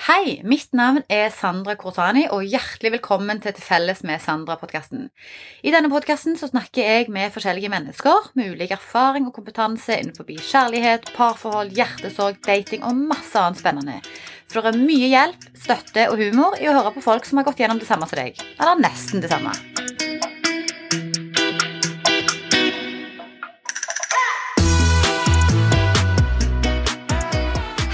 Hei, mitt navn er Sandra Korsani, og hjertelig velkommen til Til felles med Sandra-podkasten. I denne podkasten snakker jeg med forskjellige mennesker med ulik erfaring og kompetanse innenfor kjærlighet, parforhold, hjertesorg, dating og masse annet spennende. For det er mye hjelp, støtte og humor i å høre på folk som har gått gjennom det samme som deg. Eller nesten det samme.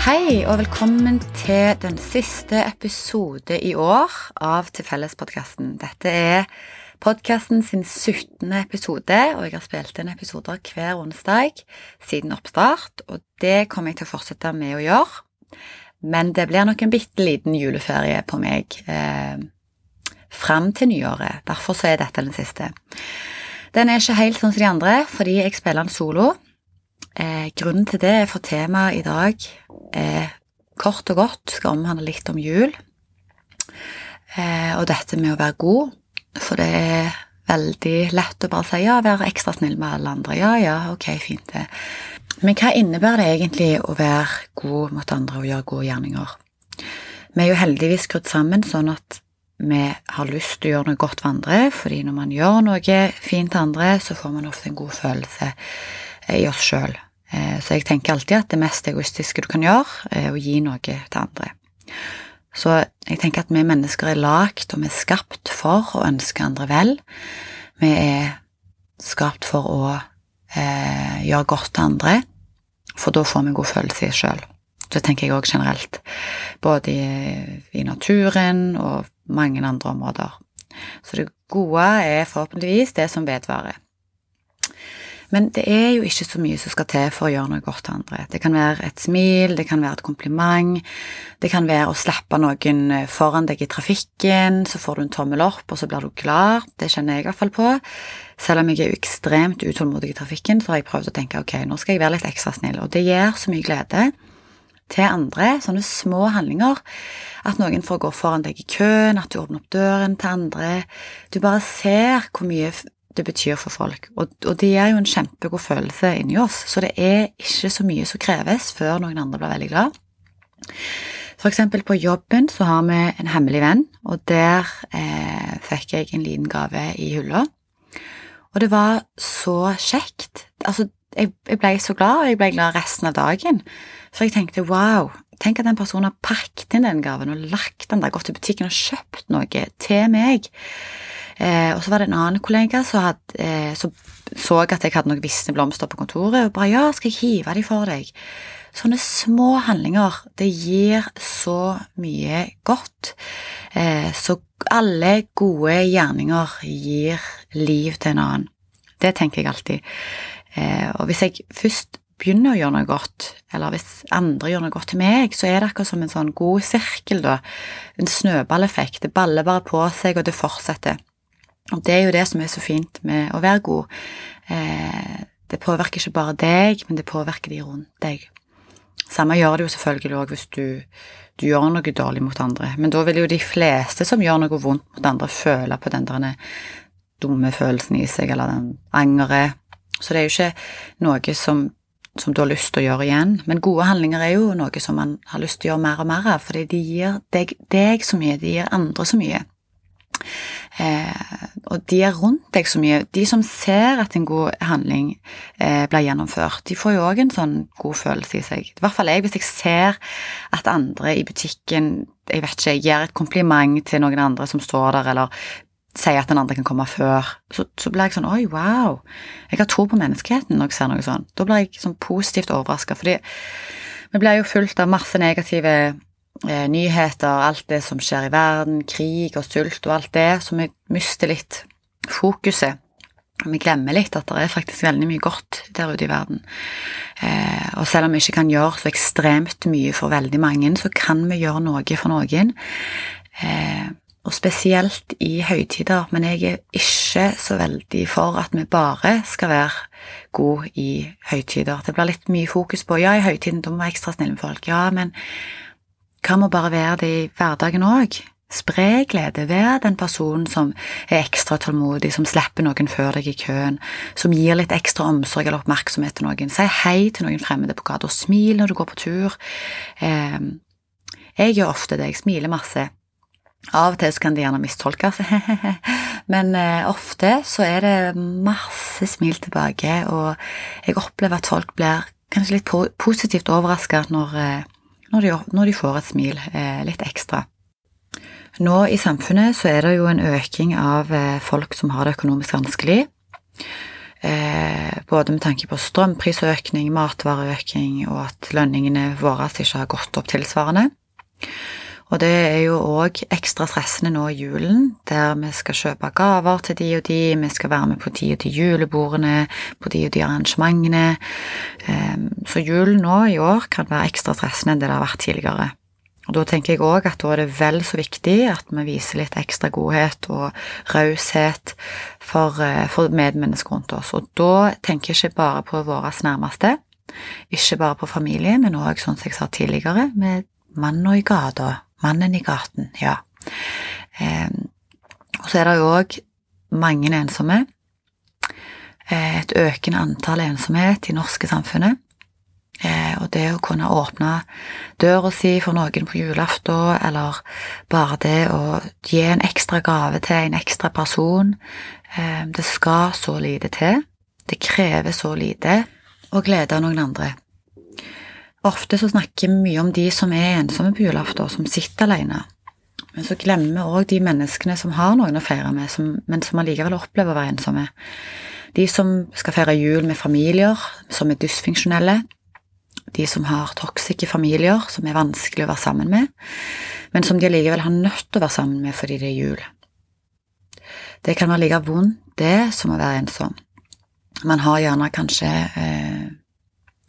Hei og velkommen til den siste episode i år av Til felles-podkasten. Dette er podkasten sin 17. episode, og jeg har spilt inn episoder hver onsdag siden oppstart, og det kommer jeg til å fortsette med å gjøre. Men det blir nok en bitte liten juleferie på meg eh, fram til nyåret. Derfor så er dette den siste. Den er ikke helt sånn som de andre, fordi jeg spiller en solo. Eh, grunnen til det er for temaet i dag er kort og godt skal omhandle litt om jul. Eh, og dette med å være god, for det er veldig lett å bare si ja, være ekstra snill med alle andre. Ja, ja, ok, fint det. Men hva innebærer det egentlig å være god mot andre og gjøre gode gjerninger? Vi er jo heldigvis skrudd sammen sånn at vi har lyst til å gjøre noe godt for andre, fordi når man gjør noe fint til andre, så får man ofte en god følelse i oss sjøl. Eh, så jeg tenker alltid at det mest egoistiske du kan gjøre, er å gi noe til andre. Så jeg tenker at vi mennesker er lagd og vi er skapt for å ønske andre vel. Vi er skapt for å eh, gjøre godt til andre, for da får vi god følelse i oss sjøl. Det tenker jeg òg generelt, både i, i naturen og mange andre områder. Så det gode er forhåpentligvis det som vedvarer. Men det er jo ikke så mye som skal til for å gjøre noe godt til andre. Det kan være et smil, det kan være et kompliment, det kan være å slappe noen eh, foran deg i trafikken, så får du en tommel opp, og så blir du glad. Det kjenner jeg i hvert fall på. Selv om jeg er ekstremt utålmodig i trafikken, så har jeg prøvd å tenke ok, nå skal jeg være litt ekstra snill, og det gir så mye glede til andre, sånne små handlinger. At noen får gå foran deg i køen, at du åpner opp døren til andre. Du bare ser hvor mye det betyr for folk. Og, og det gir jo en kjempegod følelse inni oss, så det er ikke så mye som kreves før noen andre blir veldig glad. For eksempel på jobben så har vi en hemmelig venn, og der eh, fikk jeg en liten gave i hylla. Og det var så kjekt. Altså, jeg, jeg ble så glad, og jeg ble glad resten av dagen. Så jeg tenkte wow, tenk at den personen har pakket inn den gaven og lagt den der, gått til butikken og kjøpt noe til meg. Eh, og så var det en annen kollega som eh, så, så at jeg hadde noen visne blomster på kontoret, og bare 'ja, skal jeg hive de for deg'? Sånne små handlinger, det gir så mye godt. Eh, så alle gode gjerninger gir liv til en annen. Det tenker jeg alltid. Eh, og hvis jeg først begynner å gjøre noe godt, eller hvis andre gjør noe godt til meg, så er det akkurat som en sånn god sirkel, da. En snøballeffekt. Det baller bare på seg, og det fortsetter. Og det er jo det som er så fint med å være god. Eh, det påvirker ikke bare deg, men det påvirker de rundt deg. Samme gjør det jo selvfølgelig òg hvis du, du, gjør noe dårlig mot andre. Men da vil jo de fleste som gjør noe vondt mot andre, føle på den der dumme følelsen i seg, eller den angeret. Så det er jo ikke noe som, som, du har lyst til å gjøre igjen. Men gode handlinger er jo noe som man har lyst til å gjøre mer og mer av, fordi de gir deg, deg så mye, de gir andre så mye. Eh, og de er rundt deg så mye. De som ser at en god handling eh, blir gjennomført, de får jo òg en sånn god følelse i seg. I hvert fall jeg, hvis jeg ser at andre i butikken jeg vet ikke, gir et kompliment til noen andre som står der, eller sier at den andre kan komme før, så, så blir jeg sånn oi, wow. Jeg har tro på menneskeheten når jeg ser noe sånn. Da blir jeg sånn positivt overraska, fordi vi blir jo fulgt av masse negative eh, nyheter, alt det som skjer i verden, krig og sult og alt det, så vi mister litt fokuset. Vi glemmer litt at det er faktisk veldig mye godt der ute i verden. Eh, og selv om vi ikke kan gjøre så ekstremt mye for veldig mange, så kan vi gjøre noe for noen. Eh, og spesielt i høytider, men jeg er ikke så veldig for at vi bare skal være gode i høytider. Det blir litt mye fokus på ja, i høytiden da må vi være ekstra snille med folk, ja, men hva med å bare være det i hverdagen òg? Spre glede, vær den personen som er ekstra tålmodig, som slipper noen før deg i køen, som gir litt ekstra omsorg eller oppmerksomhet til noen. Si hei til noen fremmede på gata, smil når du går på tur. Eh, Jeg gjør ofte det, jeg smiler masse. Av og til så kan det gjerne mistolkes, men eh, ofte så er det masse smil tilbake, og jeg opplever at folk blir kanskje litt positivt overraska når, eh, når, de får et smil eh, litt ekstra. Nå i samfunnet så er det jo en øking av folk som har det økonomisk vanskelig. Både med tanke på strømprisøkning, matvareøkning og at lønningene våre ikke har gått opp tilsvarende. Og det er jo òg ekstra stressende nå i julen, der vi skal kjøpe gaver til de og de, vi skal være med på de og de julebordene, på de og de arrangementene. Ehm, så julen nå i år kan være ekstra stressende enn det det har vært tidligere. Og Da tenker jeg òg at da er det vel så viktig at vi viser litt ekstra godhet og raushet for, eh, for medmennesker rundt oss. Og da tenker jeg ikke bare på våre nærmeste, ikke bare på familie, men òg, sånn som jeg sa tidligere, med mannen i gata, Mannen i gaten, ja. Eh, og så er det jo òg mange ensomme. Eh, et økende antall ensomhet i norske samfunnet. Og det å kunne åpne døra si for noen på julaften, eller bare det å gi en ekstra gave til en ekstra person eh, Det skal så lite til. Det krever så lite å glede noen andre. Ofte så snakker vi mye om de som er ensomme på julaften, som sitter alene. Men så glemmer vi òg de menneskene som har noen å feire med, som, men som allikevel opplever å være ensomme. De som skal feire jul med familier som er dysfunksjonelle. De som har toksiske familier som er vanskelig å være sammen med, men som de allikevel har nødt til å være sammen med fordi det er jul. Det kan være like vondt, det, som å være ensom. Man har gjerne kanskje eh,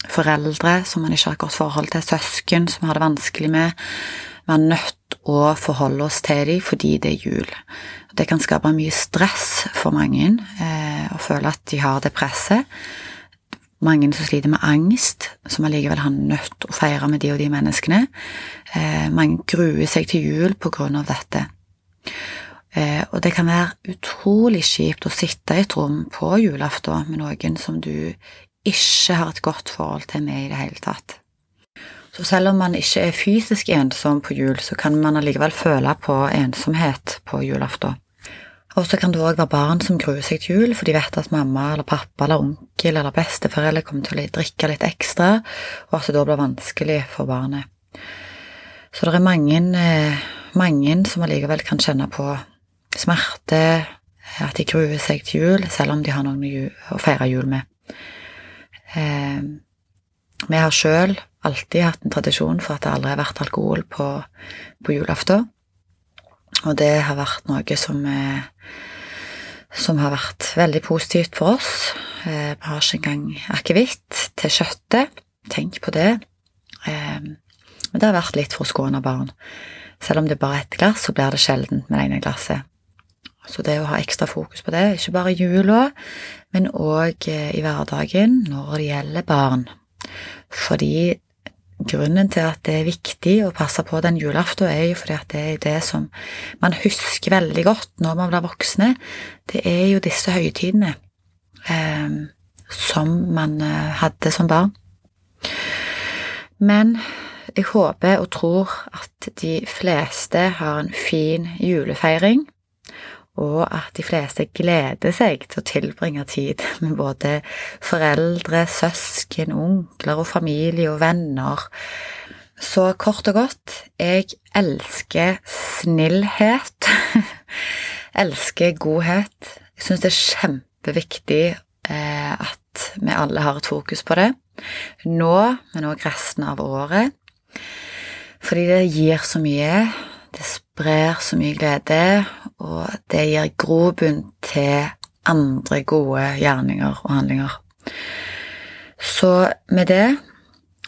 foreldre som man ikke har et godt forhold til, søsken som har det vanskelig med. Vi er nødt å forholde oss til dem fordi det er jul. Det kan skape mye stress for mange eh, å føle at de har det presset. Mange som sliter med angst, som allikevel har nødt til å feire med de og de menneskene. Eh, mange gruer seg til jul på grunn av dette. Eh, og det kan være utrolig kjipt å sitte i et rom på julaften med noen som du ikke har et godt forhold til med i det hele tatt. Så selv om man ikke er fysisk ensom på jul, så kan man allikevel føle på ensomhet på julaften. Og så kan det òg være barn som gruer seg til jul, for de vet at mamma eller pappa eller onkel eller besteforeldre kommer til å drikke litt ekstra, og at det da blir vanskelig for barnet. Så det er mange, eh, mange som allikevel kan kjenne på smerte, at de gruer seg til jul, selv om de har noen å feire jul med. Eh, vi har sjøl alltid hatt en tradisjon for at det aldri har vært alkohol på, på julaften. Og det har vært noe som, eh, som har vært veldig positivt for oss. Eh, vi har ikke engang akevitt til kjøttet. Tenk på det. Eh, men det har vært litt for å skåne barn. Selv om det er bare ett glass, så blir det sjelden med det ene glasset. Så det å ha ekstra fokus på det, ikke bare i jula, men òg i hverdagen når det gjelder barn. Fordi grunnen til at det er viktig å passe på den julaften, er jo fordi at det er det som man husker veldig godt når man blir voksne. Det er jo disse høytidene eh, som man eh, hadde som barn. Men jeg håper og tror at de fleste har en fin julefeiring og at de fleste gleder seg til å tilbringe tid med både foreldre, søsken, onkler og familie og venner. Så kort og godt, jeg elsker snillhet. elsker godhet. Jeg syns det er kjempeviktig eh, at vi alle har et fokus på det. Nå, men òg resten av året. Fordi det gir så mye. Sprer så mye glede, og det gir grobunn til andre gode gjerninger og handlinger. Så med det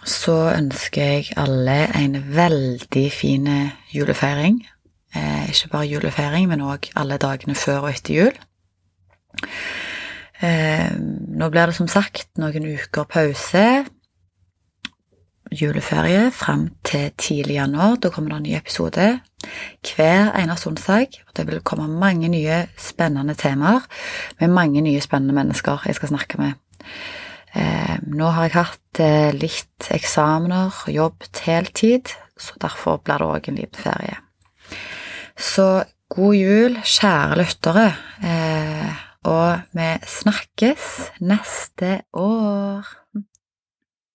så ønsker jeg alle en veldig fin julefeiring. Eh, ikke bare julefeiring, men òg alle dagene før og etter jul. Eh, nå blir det som sagt noen uker pause juleferie fram til tidlig januar. Da kommer det en ny episode hver eneste onsdag. og Det vil komme mange nye spennende temaer med mange nye spennende mennesker jeg skal snakke med. Eh, nå har jeg hatt eh, litt eksamener, jobbet heltid, så derfor blir det òg en liten ferie. Så god jul, kjære lyttere, eh, og vi snakkes neste år.